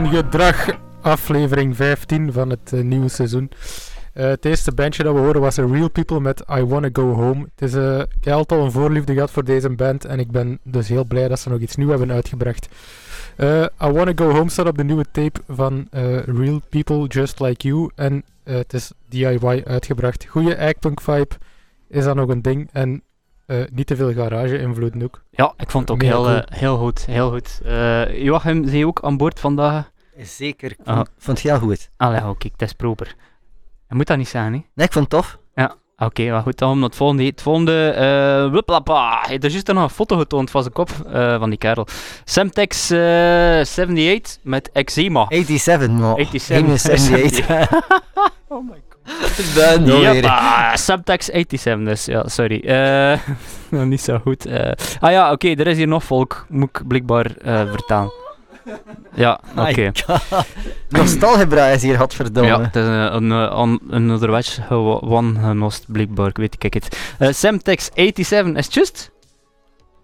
Wangedrag, aflevering 15 van het uh, nieuwe seizoen. Uh, het eerste bandje dat we horen was Real People met I Wanna Go Home. Het is, uh, ik heb al een voorliefde gehad voor deze band en ik ben dus heel blij dat ze nog iets nieuws hebben uitgebracht. I Wanna Go Home staat op de nieuwe tape van Real People Just Like You en het is DIY uitgebracht. Goeie Eggpunk vibe is dat nog een ding en niet te veel garage-invloed ook. Ja, ik vond het ook heel, cool. heel goed. Heel goed. Joachim, zie je ook aan boord vandaag? Zeker, ik vond, oh. vond het heel goed. Allee, oké, okay, dat is proper. Je moet dat niet zijn, hè? Nee, ik vond het tof. Ja, oké, okay, maar goed, dan het volgende. Het volgende, uh, wuplapa. Er is juist nog een foto getoond van zijn kop, uh, van die kerel. Semtex uh, 78 met eczema. 87, man. 87. 78. oh my god. Ja, Semtex 87 dus, ja, sorry. Uh, niet zo goed. ah ja, oké, okay, er is hier nog volk, moet ik blijkbaar vertellen. Ja, oké. Okay. Nostalgebra is hier, godverdomme. Ja, het is een, een, een onderweg genost, blijkbaar, ik weet ik het. Uh, Semtex 87, is het juist?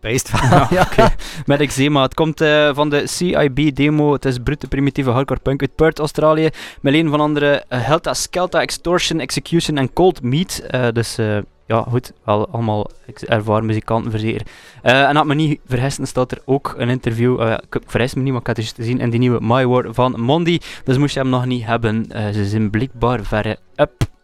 Ja, okay. Met eczema. Het komt uh, van de CIB-demo. Het is brute primitieve hardcore punk uit Perth, Australië. Met een van andere uh, Helta, Skelta, Extortion, Execution en Cold Meat. Uh, dus ja, goed, wel allemaal ervaren muzikanten verzeker. Uh, en had me niet vergissen, staat er ook een interview, uh, ik vergis me niet, maar ik had het te zien in die nieuwe My War van Mondi. Dus moest je hem nog niet hebben. Uh, ze zijn blijkbaar verre up.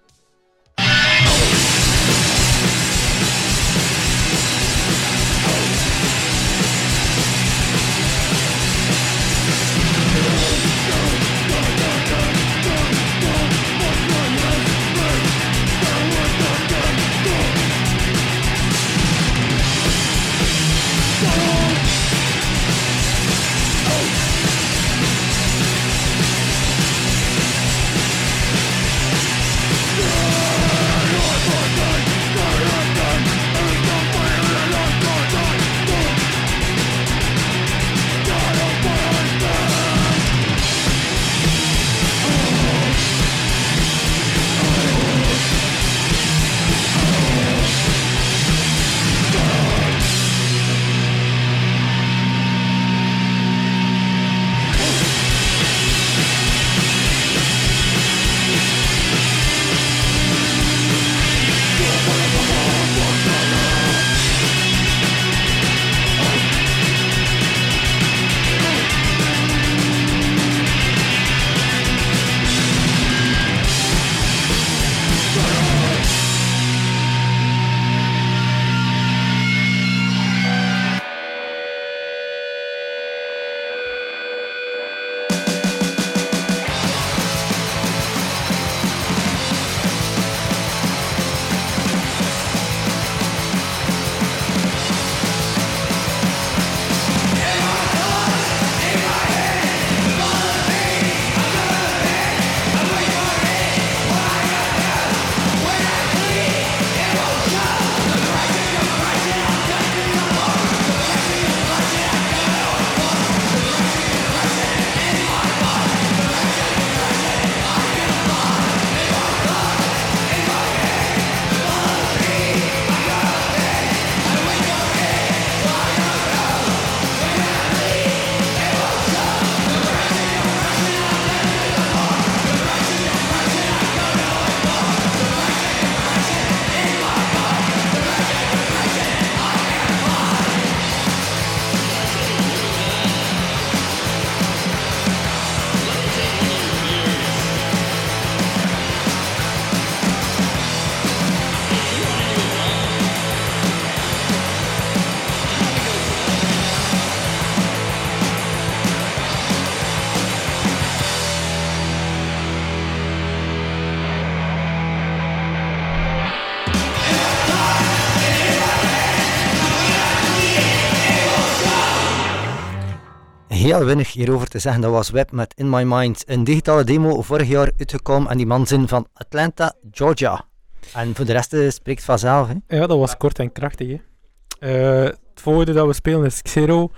Heel weinig hierover te zeggen. Dat was Web met In My Mind. Een digitale demo vorig jaar uitgekomen en die man zin van Atlanta, Georgia. En voor de rest eh, spreekt vanzelf. Hè? Ja, dat was kort en krachtig. Hè. Uh, het volgende dat we spelen is Xero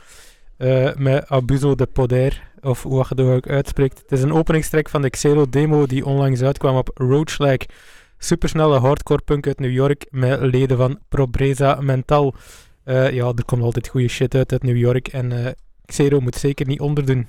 uh, met Abuso de Poder, of hoe je het ook uitspreekt. Het is een openingstrek van de Xero demo die onlangs uitkwam op Roachlag. Supersnelle hardcore punk uit New York met leden van Probreza Mental. Ja, er komt altijd goede shit uit uit New York en Xero moet zeker niet onderdoen.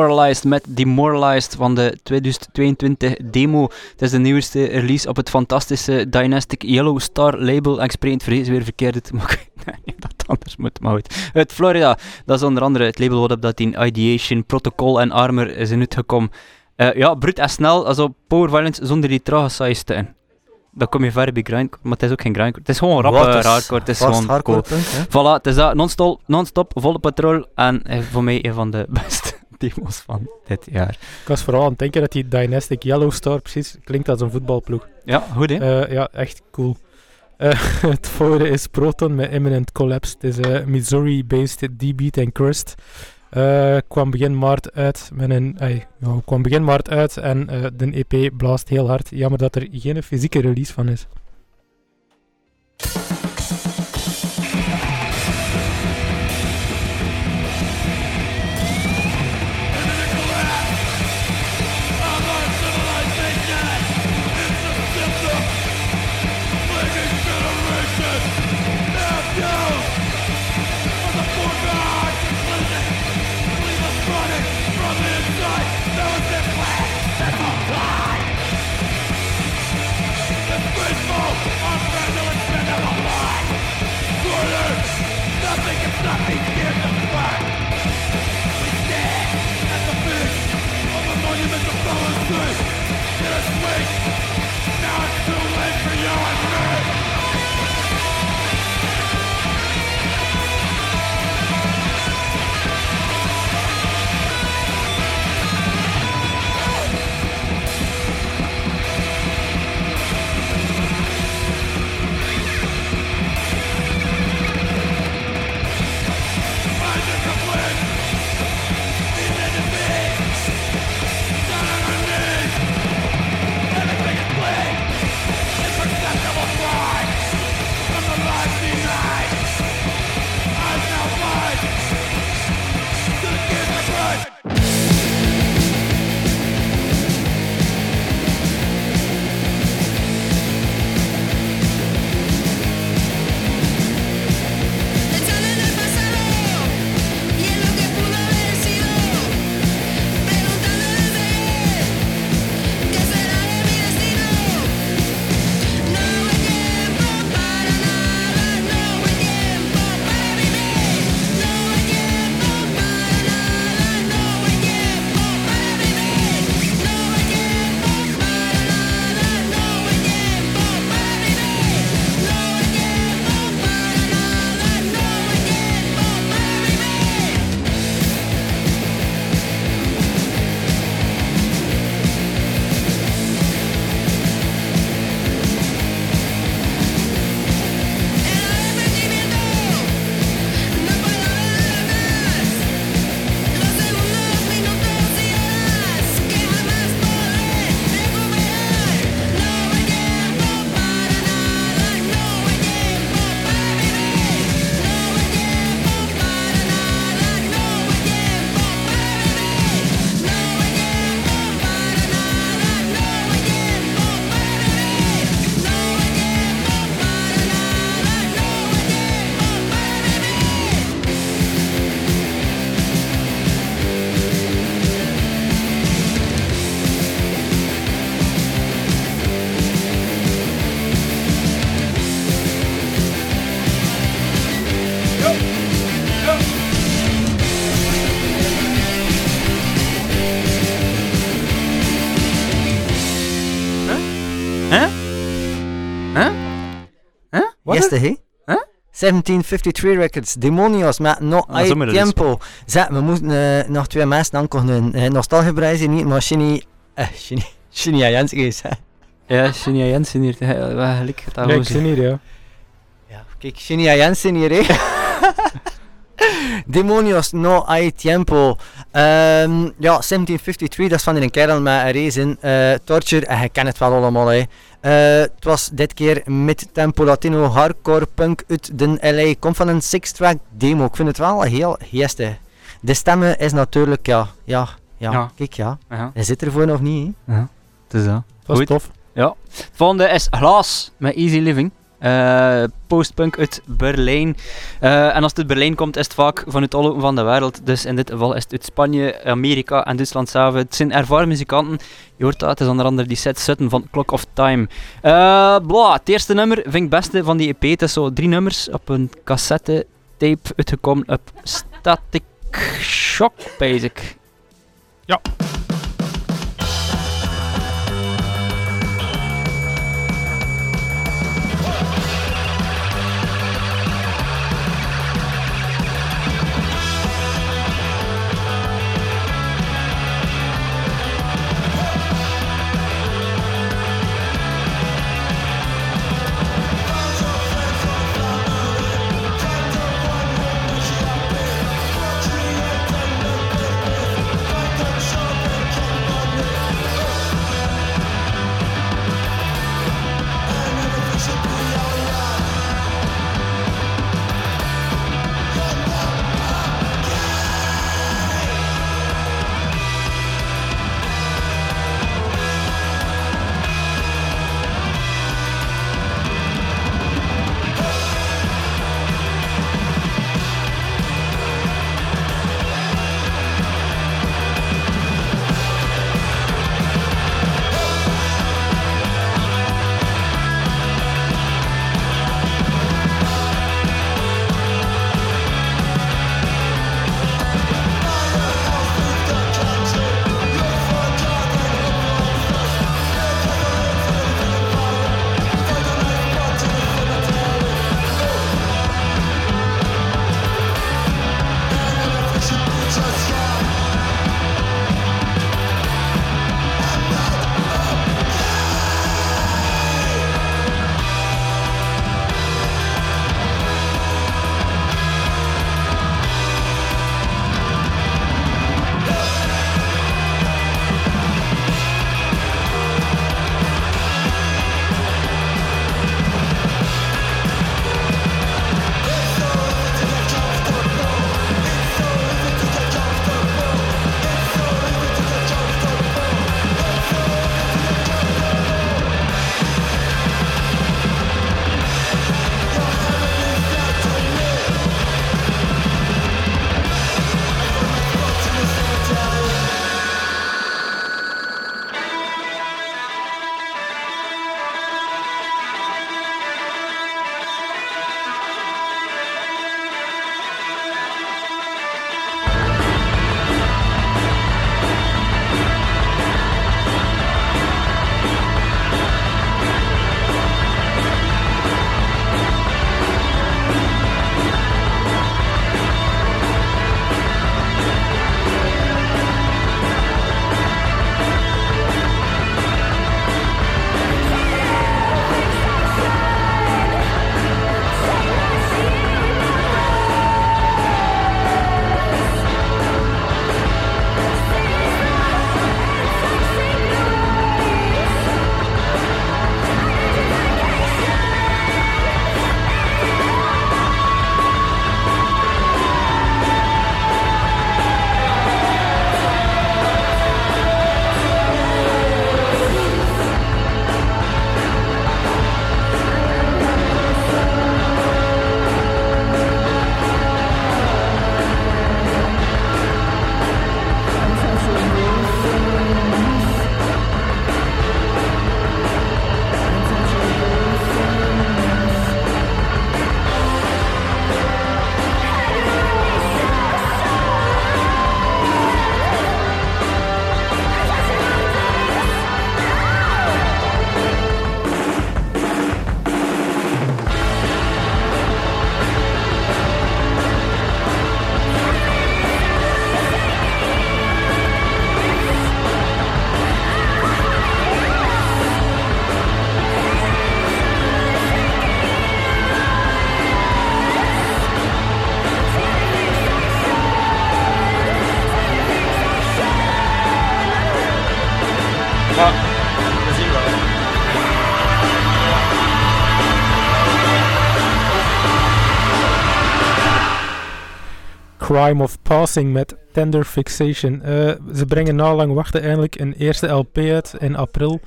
Demoralized met Demoralized van de 2022 demo. Het is de nieuwste release op het fantastische Dynastic Yellow Star label. Ik spreek het vrees weer verkeerd niet dat het anders moet, maar goed. Uit Florida, dat is onder andere het label wat op dat in Ideation, Protocol en Armor is uitgekomen. Uh, ja, brut en snel, also power violence zonder die trage size te in. Dan kom je ver bij grindcore, maar het is ook geen grindcore. Het is gewoon rap is hardcore, het is gewoon hardcore cool. Voilà, het is dat, non-stop, non-stop volle patrol en eh, voor mij een van de beste demos van dit jaar. Ik was vooral aan het denken dat die Dynastic Yellow Star precies klinkt als een voetbalploeg. Ja, goed hè? Eh, ja, echt cool. Eh, het volgende is Proton met Imminent Collapse. Het is eh, Missouri-based D-Beat en Crust. Kwam begin maart uit met een, kwam begin maart uit en de EP blaast heel hard. Jammer dat er geen fysieke release van is. Huh? 1753 Records, Demonios met No Ah, Hay dus. Tiempo. Zeg, we moeten eh, nog twee mensen aankondigen. Uh, Nostalgieprijs hier niet, maar Shinny... Eh, Shinny... Shinny Jens is, hè. Ja, Shinya Jensen hier, eh, dat hier, ja. Ja, kijk, Shinny Jensen hier, hè. Demonios No Hay Tiempo. Ehm, ja, 1753, dat is van een kerel met een race in. eh, Torture, en je kent het wel allemaal, hè. Eh, het was dit keer met tempo latino hardcore punk uit de LA. Komt van een six-track demo. Ik vind het wel heel geestig. De stemmen is natuurlijk, ja, ja, ja, Ja. kijk, ja. Ja, Hij zit ervoor nog niet, hè. het is dat. Dat is Goed. tof. Ja. Het volgende is Glaas met Easy Living. Eh, postpunk uit Berlijn. Eh, en als het uit Berlijn komt, is het vaak vanuit alle hoeken van de wereld. Dus in dit geval is het uit Spanje, Amerika en Duitsland zelf. Het zijn ervaren muzikanten. Je hoort dat, het is onder andere die set Sutton van Clock of Time. Eh bla, het eerste nummer vind ik het beste van die EP. Het is zo drie nummers op een cassette tape uitgekomen op Static Shock, basic. Crime of Passing met Tender Fixation. Eh, ze brengen na lang wachten eindelijk een eerste LP uit in april.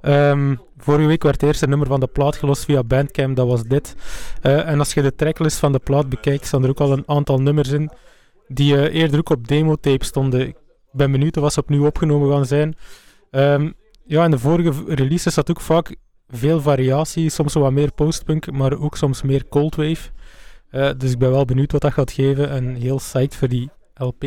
Ehm, vorige week werd het eerste nummer van de plaat gelost via Bandcamp, dat was dit. Eh, en als je de tracklist van de plaat bekijkt, staan er ook al een aantal nummers in die eh, eerder ook op demotape stonden. Ik ben benieuwd of ze opnieuw opgenomen gaan zijn. Ehm, ja, in de vorige releases zat ook vaak veel variatie, soms wat meer postpunk, maar ook soms meer coldwave. Eh dus ik ben wel benieuwd wat dat gaat geven en heel psyched voor die LP.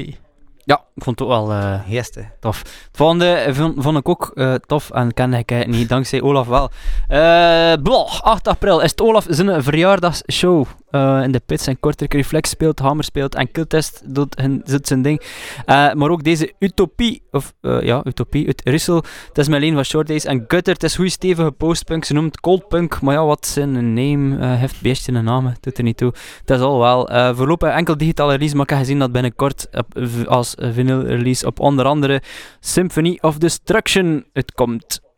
Ja, ik vond het ook wel eh, Heerste. Het volgende vond, vond ik ook eh, tof en kende ik eigenlijk niet, dankzij Olaf wel. Eh blog, 8 april is het Olaf zijn verjaardagsshow eh, in de Pits en Kortrijk. Reflex speelt, Hammer speelt en Killtest doet, hun- doet zijn ding. Eh, maar ook deze Utopie, of eh, ja, Utopie uit Russel. Het is Leen van Short Days en Gutter. Het is goede stevige postpunk, ze noemt Cold Punk, maar ja, wat zijn name eh, heeft beestje een naam, doet er niet toe. Dat is al wel. Eh voorlopig enkel digitale release, maar ik heb gezien dat binnenkort v- eh, vinyl release op onder andere Symphony of Destruction uitkomt. I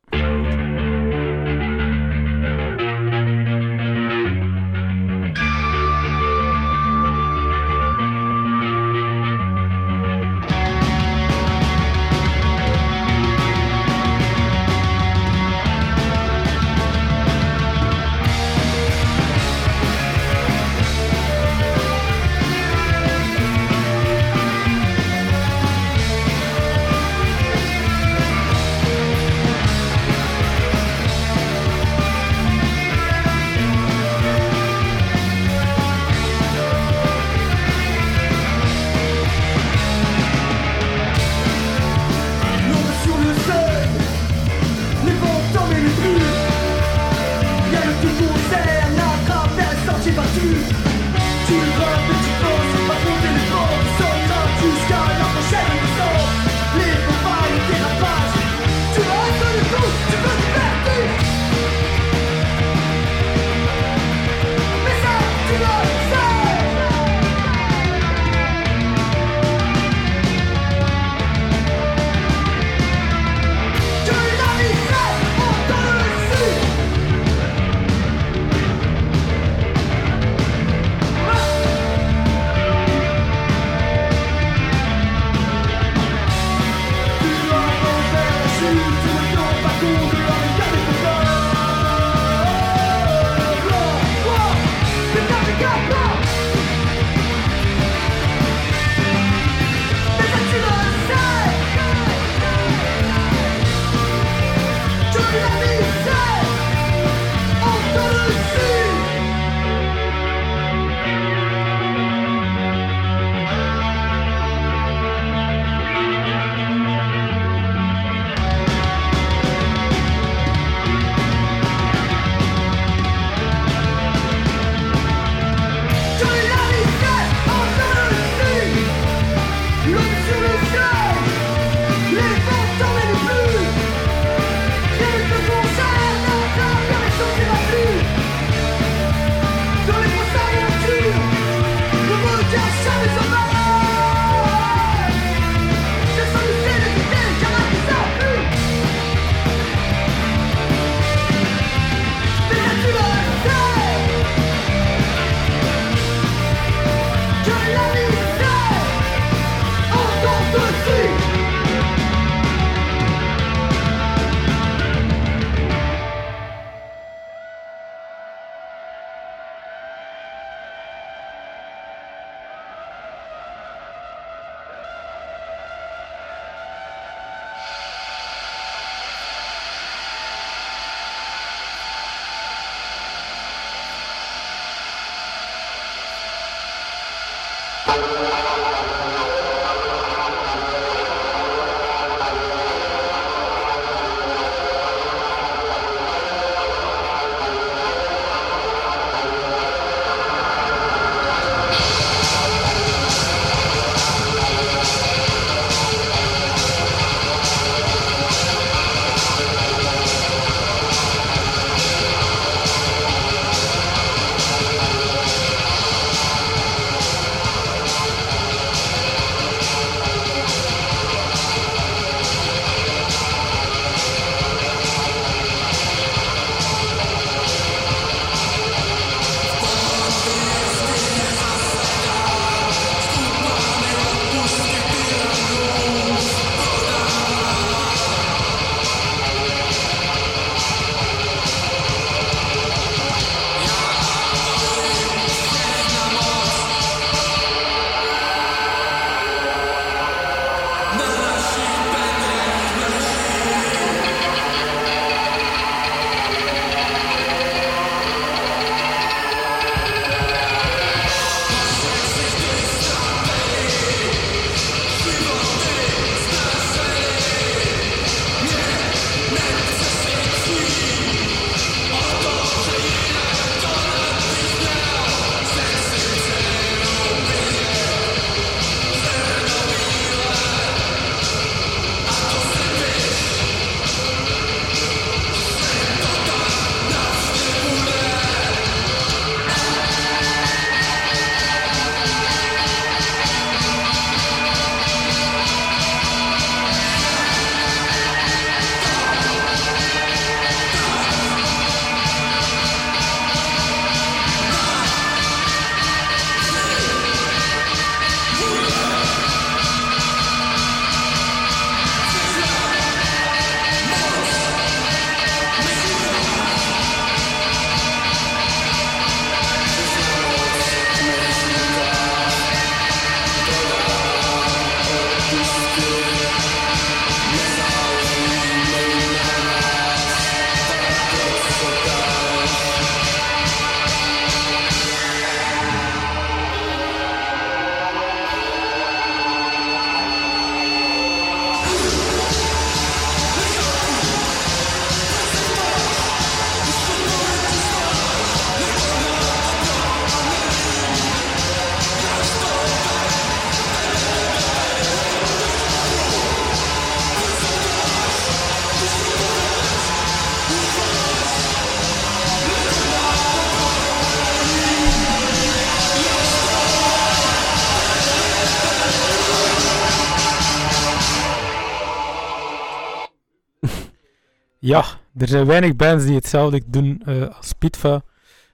er zijn weinig bands die hetzelfde doen eh, als Pitva.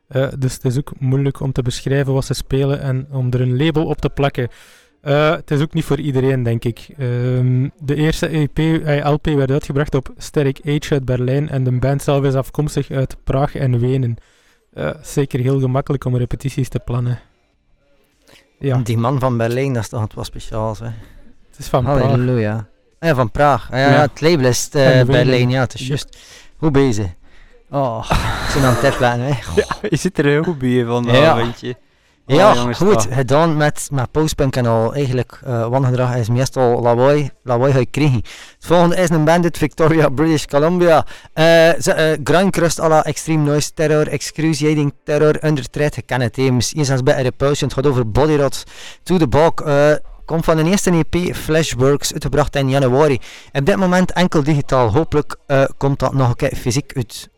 Eh, dus het is ook moeilijk om te beschrijven wat ze spelen en om er een label op te plakken. Eh, het is ook niet voor iedereen, denk ik. Ehm, de eerste EP, LP werd uitgebracht op Sterk Age uit Berlijn en de band zelf is afkomstig uit Praag en Wenen. Zeker heel gemakkelijk om repetities te plannen. Ja, Die man van Berlijn, dat is toch wat speciaals, hè. het is van Praag. Halleluja. Ah ja, van Praag. Ah, ja, Ja. het label is Berlijn, ja, het is juist. Hoe bezig? Oh, ik ben aan het tippen, hè. Ja, je zit er heel goed bij van dat Ja. Ja, jongens, goed, toch. gedaan met, met postpunk en al. Eigenlijk, eh wangedrag is meestal lawaai, lawaai ga je krijgen. Het volgende is een band uit Victoria, British Columbia. Eh eh, Grind Crust à la Extreme Noise Terror, Excruciating Terror, Under Threat, je kent het, hè. Misschien zelfs bij Repulsion, het gaat over Body Rot, To The Bulk. Komt van de eerste EP, Flashworks, uitgebracht in januari. Op dit moment enkel digitaal, hopelijk eh, komt dat nog een keer fysiek uit.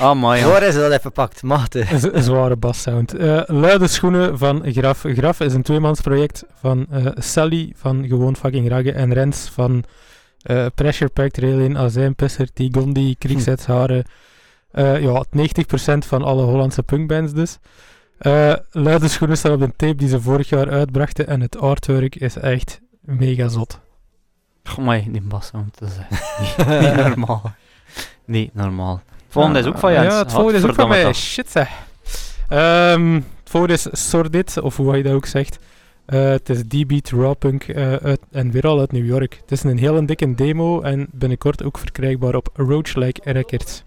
Ah, maar ja. Waar is dat even pakt? Machtig. Een z- een zware bassound. Eh luide schoenen van Graf. Graf is een tweemansproject van eh, Sally van Gewoon Fucking Ragge en Rens van eh, Pressure Packed Railin, Azijnpisser, Tigondi, Kriegzets Haren. Eh, ja, 90% van alle Hollandse punkbands dus. Eh luide schoenen staan op een tape die ze vorig jaar uitbrachten en het artwork is echt mega zot. Oh, maar die bas, want dat is echt niet, niet normaal. Niet normaal. Volgende is ook van Jens. Ja, het volgende is ook van mij. Shit zeg. Ehm, het volgende is Sordid, of hoe je dat ook zegt. Eh, het is D-Beat Raw Punk eh, uit, en weer al uit New York. Het is een hele dikke demo en binnenkort ook verkrijgbaar op Roachlike Records.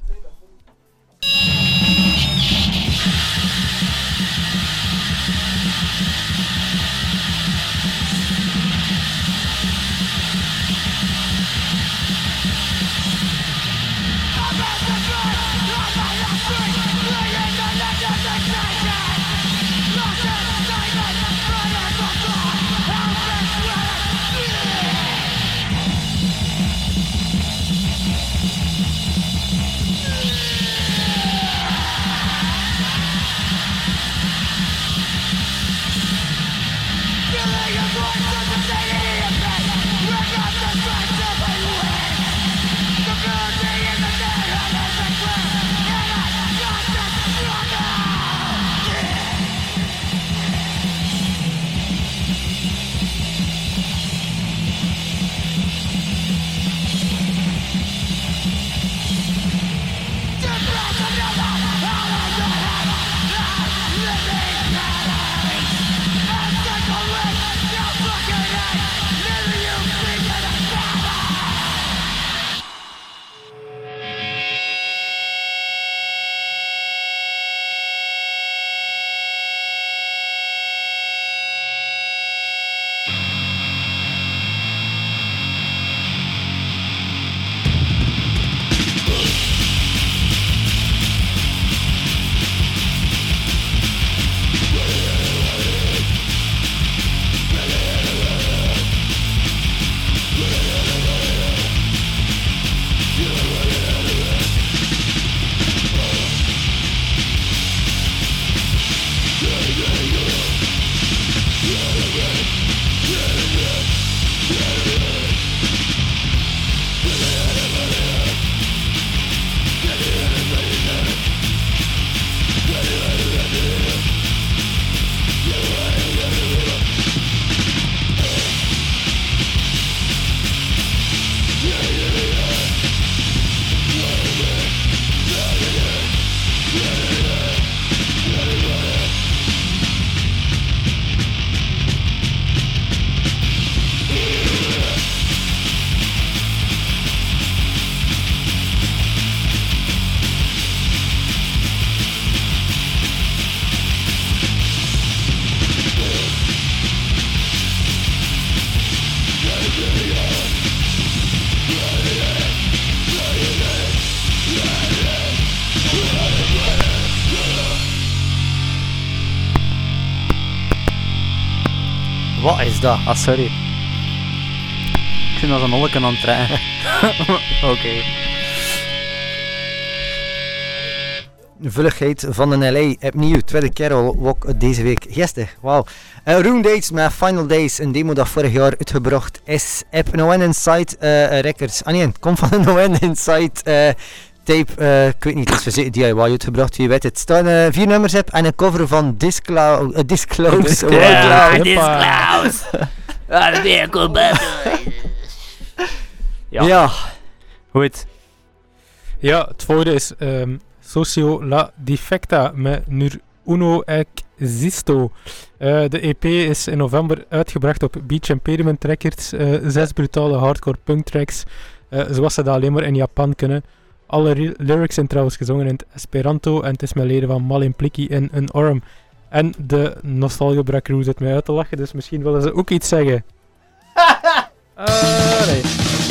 Wat is dat? Ah, sorry. Ik vind dat een nolleke aan het trekken. Oké. De vulligheid van de LA. Opnieuw, tweede keer al ook deze week. Gestig, wauw. Uh, Room Dates met Final Days, een demo dat vorig jaar uitgebracht is. Op No End Inside eh, Records. Ah nee, komt van de No End Inside eh, tape. eh, ik weet niet, het is verzekerd DIY uitgebracht, wie weet het. Staan eh, vier nummers op en een cover van Disclo eh, Disclose. Disclose. World Ja, Ja. Ja. Goed. Ja, het volgende is ehm, Socio La Difecta met Nur Uno Existo. Eh, de EP is in november uitgebracht op Beach Impediment Records. Eh, zes brutale hardcore punk tracks, eh, zoals ze dat alleen maar in Japan kunnen. Alle lyrics zijn trouwens gezongen in het Esperanto en het is met leden van Malimpliki in een arm. En de nostalgie crew zit mij uit te lachen, dus misschien willen ze ook iets zeggen. Ah, nee.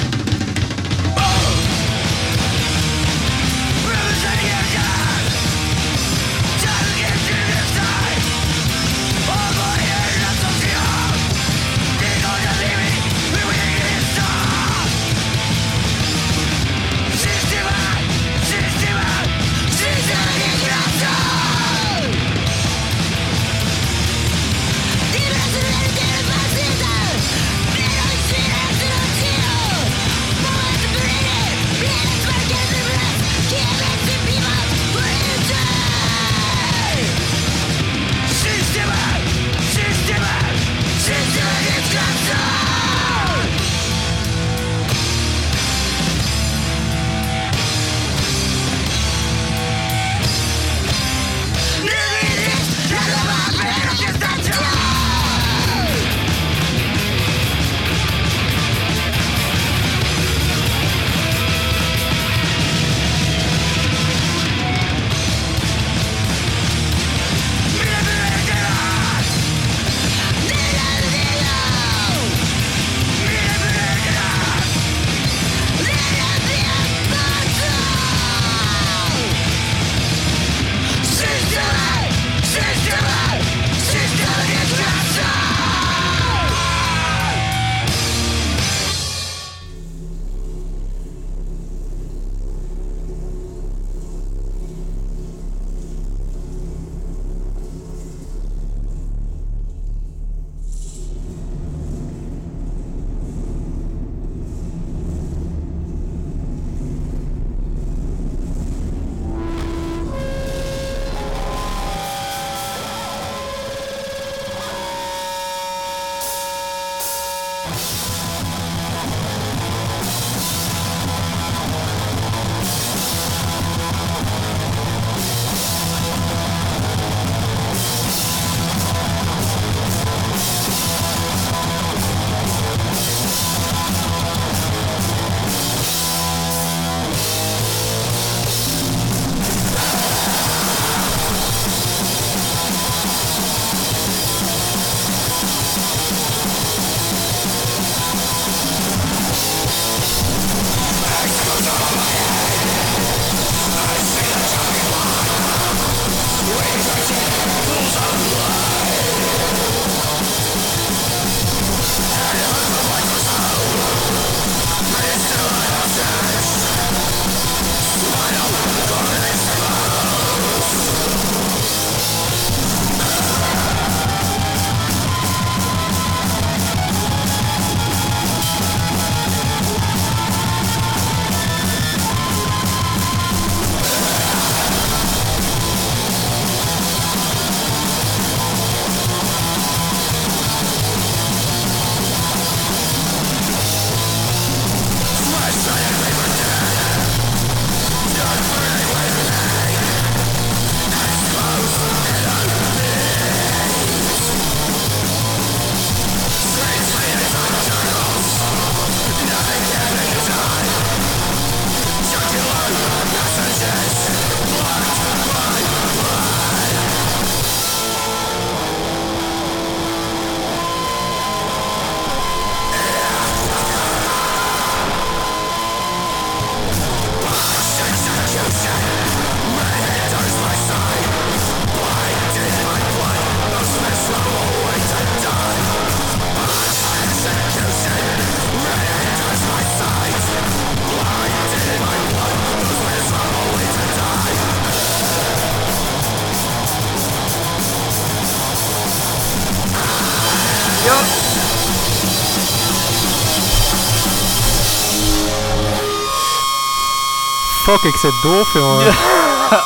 Fuck, ik zit doof, jongen.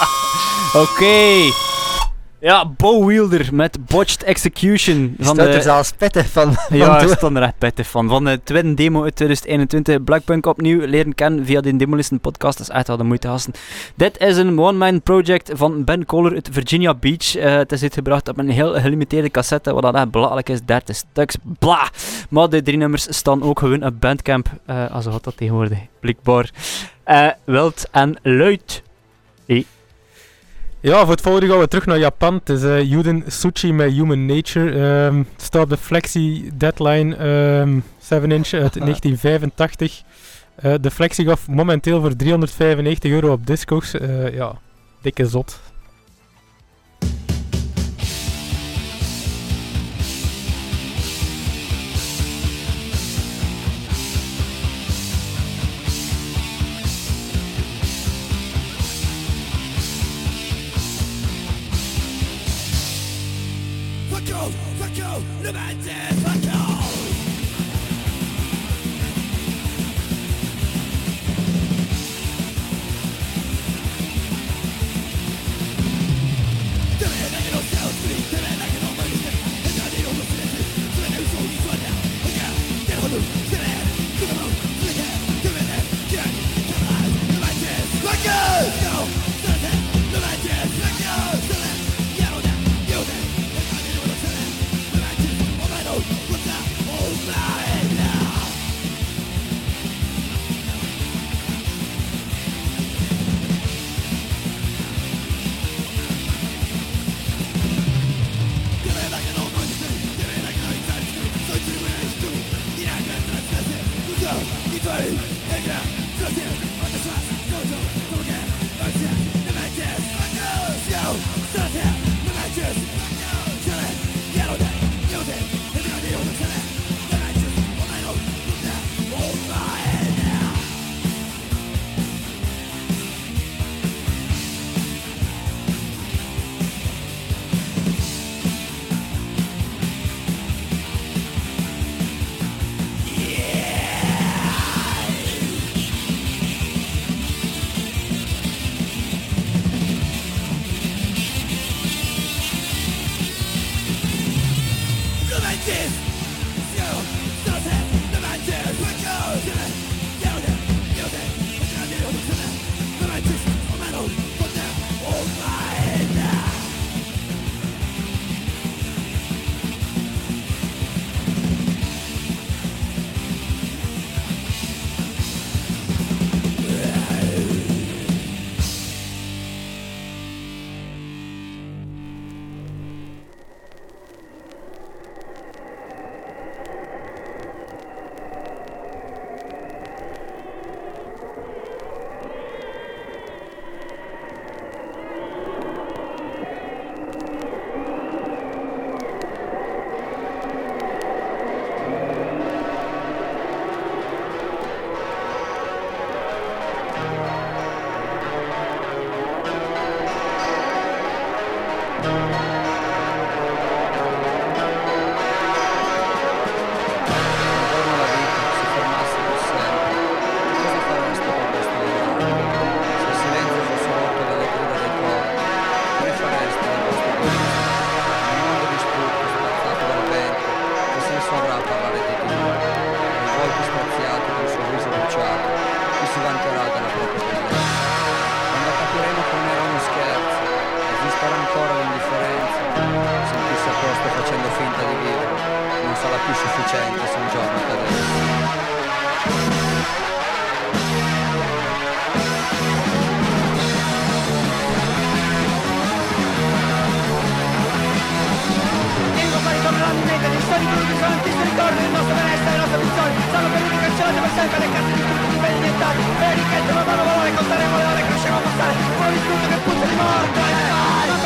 Oké. Ja, Bo Wielder met Botched Execution. Van Staat er de, zelfs petten van. van ja, toe. stond er echt pittig van. Van de tweede demo uit 2021. Blackpunk opnieuw leren kennen via de Demolisten podcast. Dat is echt wel de moeite, gasten. Dit is een one-man project van Ben Kohler uit Virginia Beach. Eh, het is uitgebracht op een heel gelimiteerde cassette, wat dat echt belachelijk is. 30 stuks. Bla! Maar de drie nummers staan ook gewoon op Bandcamp. eh als had dat tegenwoordig, blijkbaar. Eh, wild en luid. Ja, voor het volgende gaan we terug naar Japan. Het is eh Juden Suchi met Human Nature. Ehm staat op de Flexi Deadline ehm 7 inch uit 1985. Eh, de Flexi gaf momenteel voor 395 euro op Discogs. Eh, ja, dikke zot. più sufficiente su un giorno per adesso. storico di sono antisti ritorno il nostro benessere le nostre funzioni sono per l'unica azione sempre le carte di tutti i beni diventati. Le ricchezze non danno valore contaremo le ore cresceremo a passare. Fuori tutto che puzza di morte eh.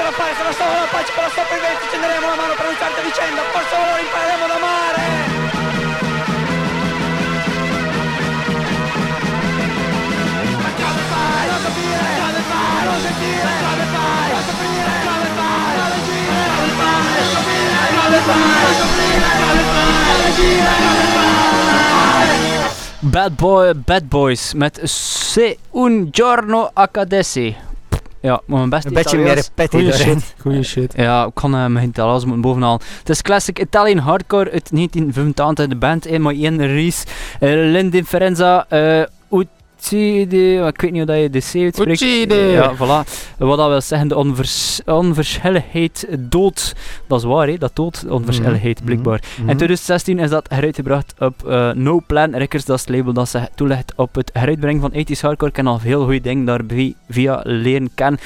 aver pensato non avremo che la vita stenderemo la mano per un certo vicenda, forse ora impareremo ad amare. Non? Non? Non? Non? Non? Non? Non? Bad, boy, bad Boys met Se un giorno accadessi. Ja, maar mijn beste Een beetje meer repeti Goeie erin. shit, goeie shit. Ja, ik kan uh, mijn Italiaans moeten bovenhalen. Het is classic Italian hardcore uit 1985. De band in maar één Ries. Uh, L'Indifferenza. Uh, Uccide. Ik weet niet hoe dat je de C uitspreekt. Uccide. Ja, voilà. Wat dat wil zeggen, de onvers onverschilligheid dood. Dat is waar, hè? Dat dood, onverschilligheid, Mhm. blijkbaar. Mhm. In 2016 is dat heruitgebracht op eh, No Plan Records, dat is het label dat zich toelegt op het heruitbrengen van 80s hardcore. Ik kan al veel goede dingen daarbij via leren kennen.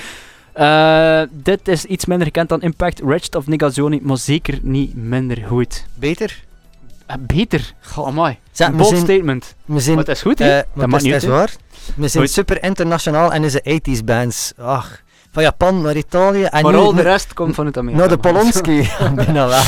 Eh, dit is iets minder gekend dan Impact, Wretched of Negazioni, maar zeker niet minder goed. Beter? Eh, beter. Goh, we Bold zijn, statement. we zijn, Maar het is goed, eh, hè? maar dat maakt het niet uit, hè. is waar. We zijn Goed. super internationaal en is de 80s bands. Ach, van Japan naar Italië en Maar nu al de rest komt van het Amerika. naar de. Polonski. Bijna wel.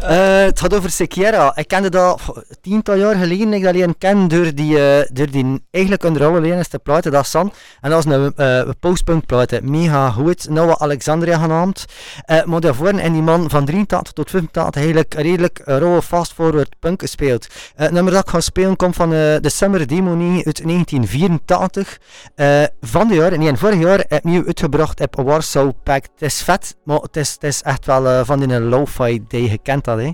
Eh, het gaat over Sekiera. Ik kende dat tiental jaar geleden. Ik dat leren kennen door die, eh, door die eigenlijk onder alle lerenste platen, dat is San. En dat is een uh, postpunk plaat. Mega goed. Nou wat Alexandria genaamd. Eh, maar daarvoor en die man van 83 tot 85 eigenlijk redelijk rauwe fast forward punk gespeeld. Eh, het nummer dat ik ga spelen komt van eh, de Summer Demony uit 1984. Eh, van de jaar, nee, vorig jaar opnieuw uitgebracht op Warsaw Pact. Het is vet, maar het is, het is echt wel eh, van die lo-fi die je gekend had. Hè.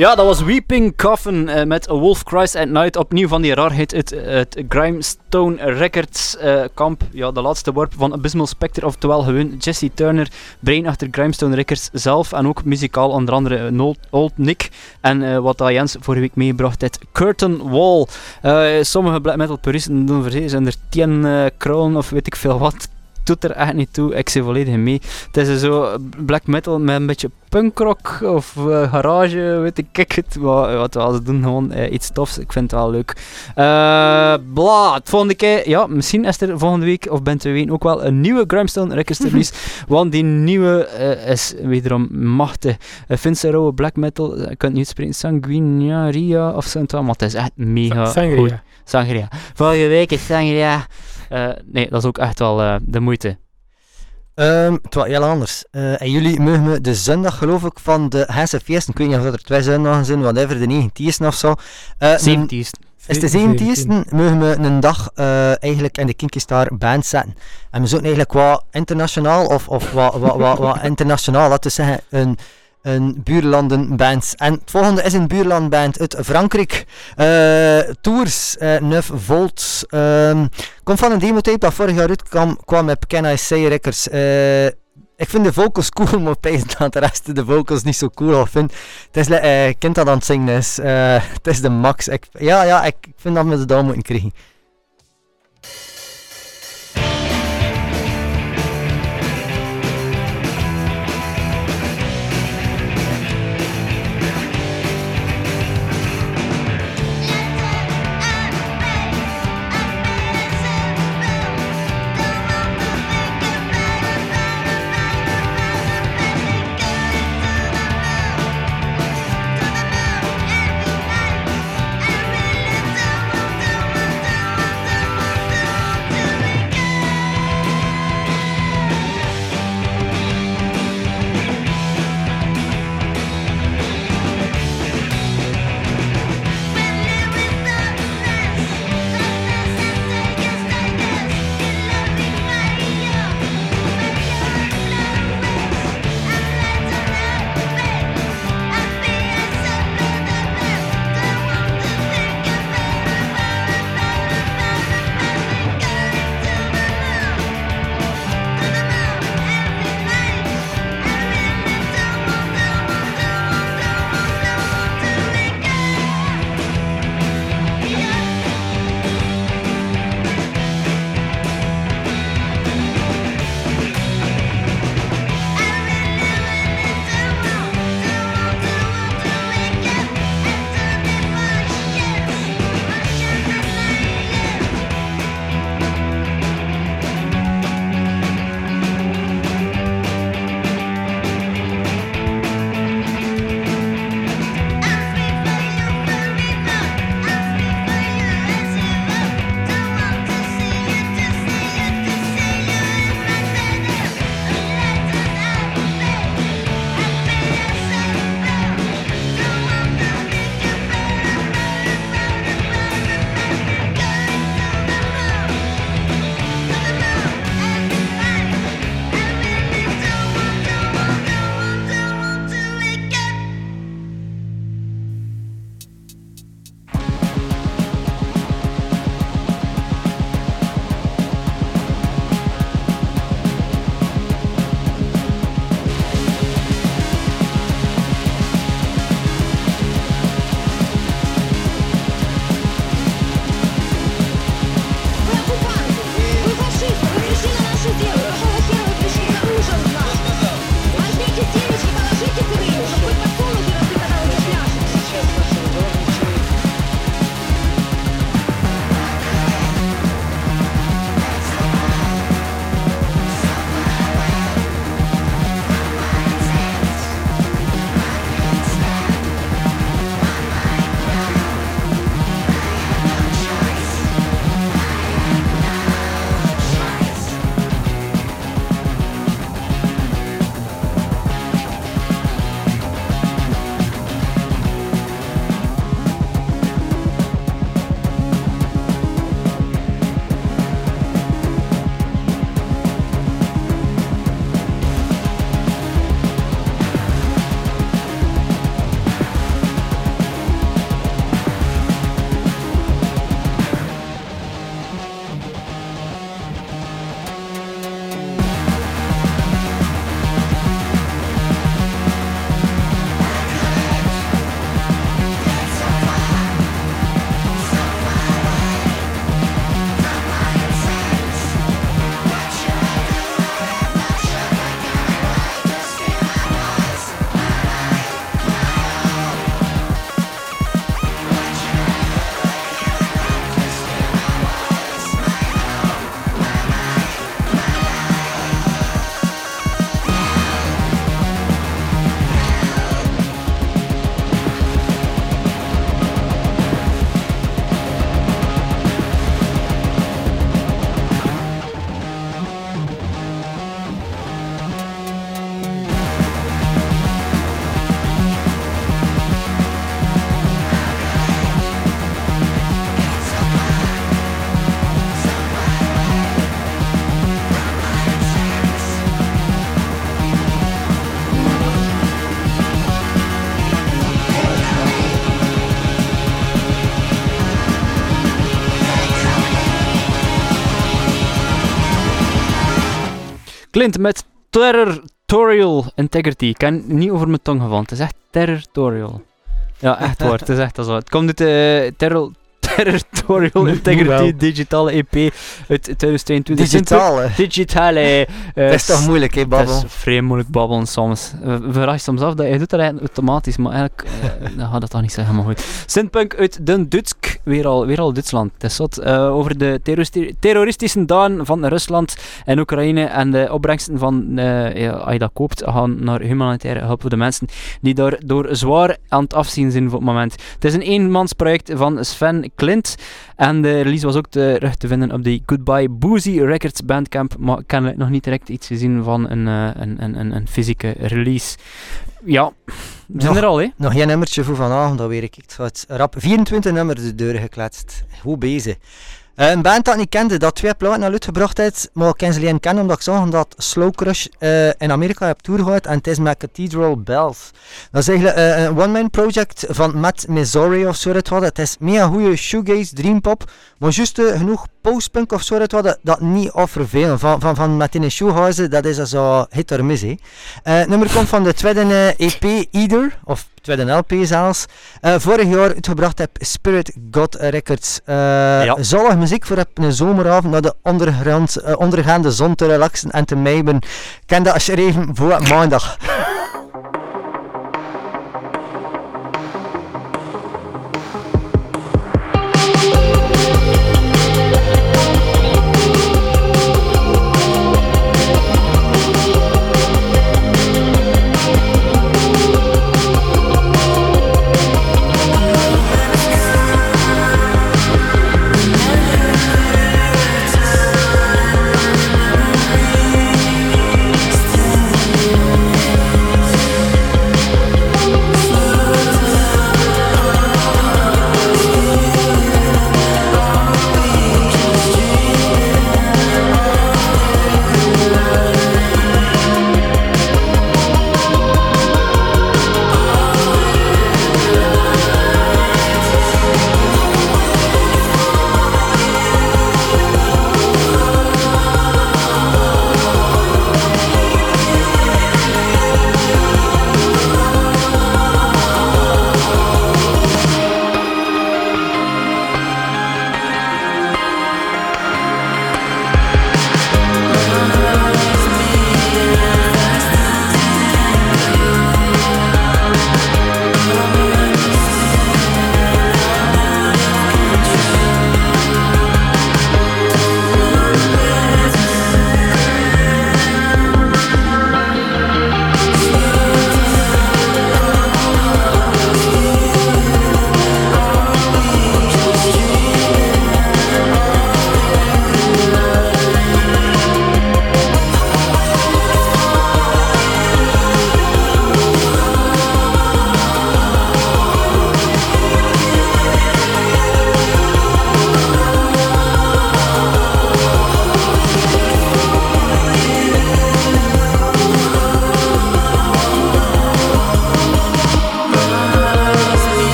Ja, dat was Weeping Coffin eh, met Wolf Cries at Night. Opnieuw van die raarheid uit het Grimestone Records eh, kamp. Ja, de laatste worp van Abysmal Spectre, oftewel gewoon Jesse Turner, brein achter Grimestone Records zelf. En ook muzikaal onder andere eh, Old, Nick. En wat dat Jens vorige week meebracht, het Curtain Wall. Sommige black metal puristen doen voor zijn er 10 eh kroon of weet ik veel wat. Doet er echt niet toe, ik zie volledig mee. Het is zo black metal met een beetje punkrock of eh, garage, weet ik het. Maar wat we ze doen, gewoon eh, iets tofs. Ik vind het wel leuk. Eh bla, het volgende keer, ja, misschien is er volgende week of bent we weten ook wel een nieuwe Grimstone Records release. want die nieuwe is wederom machtig. Uh, Finse rauwe black metal, ik kan het niet spreken, Sanguinaria of zo, maar het is echt mega goed. Sangria. Sangria. Vorige week is Sangria. Eh, nee, dat is ook echt wel eh, de moeite. Ehm, het was heel anders. Eh, en jullie mogen me de zondag, geloof ik, van de Hesse feesten, ik weet niet of dat er twee zondagen zijn, whatever, de 19e of zo. Eh, een- 70's. Is de 17e mogen we een dag eh, eigenlijk in de Kinky Star band zetten. En we zoeken eigenlijk wat internationaal, of, of wat, wat, wat, wat internationaal, laten we zeggen, een, een buurlandenband. En het volgende is een buurlandband uit Frankrijk. Eh, Tours, eh 9 Volt. ehm, komt van een demotape dat vorig jaar uitkwam kwam met Can I Say Records. Eh, ik vind de vocals cool, maar opeens de rest de vocals niet zo cool vind. Het is kind dat aan het zingen is. Het is de max. Ja, ja, ik vind dat we ze daar moeten krijgen. Clint met Territorial Integrity. Ik ken niet over mijn tong gevallen. Het is echt Territorial. Ja, echt waar. Het is echt zo. Het komt uit Terror... Territorial Integrity digitale EP uit 2022. Digitaal, hè. Digitale. eh, Dat is toch moeilijk, hè, babbel? is vrij moeilijk babbelen soms. Uh, verras je soms af dat je doet dat eigenlijk automatisch, maar eigenlijk eh, dan gaat dat toch niet zeggen, maar goed. Synthpunk uit Den Dutsk, weer al, weer al Duitsland. Het is. Eh, over de terroristi- terroristische daden van Rusland en Oekraïne en de opbrengsten van, eh, ja, als je dat koopt, gaan naar humanitaire hulp voor de mensen die daar door zwaar aan het afzien zijn voor het moment. Het is een eenmansproject van Sven Clint en de release was ook terug te vinden op de Goodbye Boozy Records Bandcamp, maar ik heb nog niet direct iets gezien van een, eh, een, een, een, een fysieke release. Ja, we zijn Nog- er al, hè? Nog één nummertje voor vanavond, dat weet ik. Het rap 24 nummers de deur gekletst. Goed bezig. Eh, een band dat ik niet kende, dat twee platen al uitgebracht heeft, maar ik ken ze alleen kennen omdat ik zag dat Slow Crush eh, in Amerika heb tour en het is met Cathedral Bells. Dat is eigenlijk eh, een one-man project van Matt Missouri of zo. Het, het is mega goede shoegaze, dreampop, maar juist genoeg postpunk of zo. Het dat, niet of vervelen. Van, van, van met in een shoehuizen, dat is zo hit or miss. nummer komt van de tweede EP Either, of tweede LP zelfs. Eh, vorig jaar uitgebracht heb Spirit God Records. Eh Ja. Zalig muziek voor op een zomeravond naar de ondergrond, eh, ondergaande zon te relaxen en te mijmen. Ken dat als je er even voor maandag.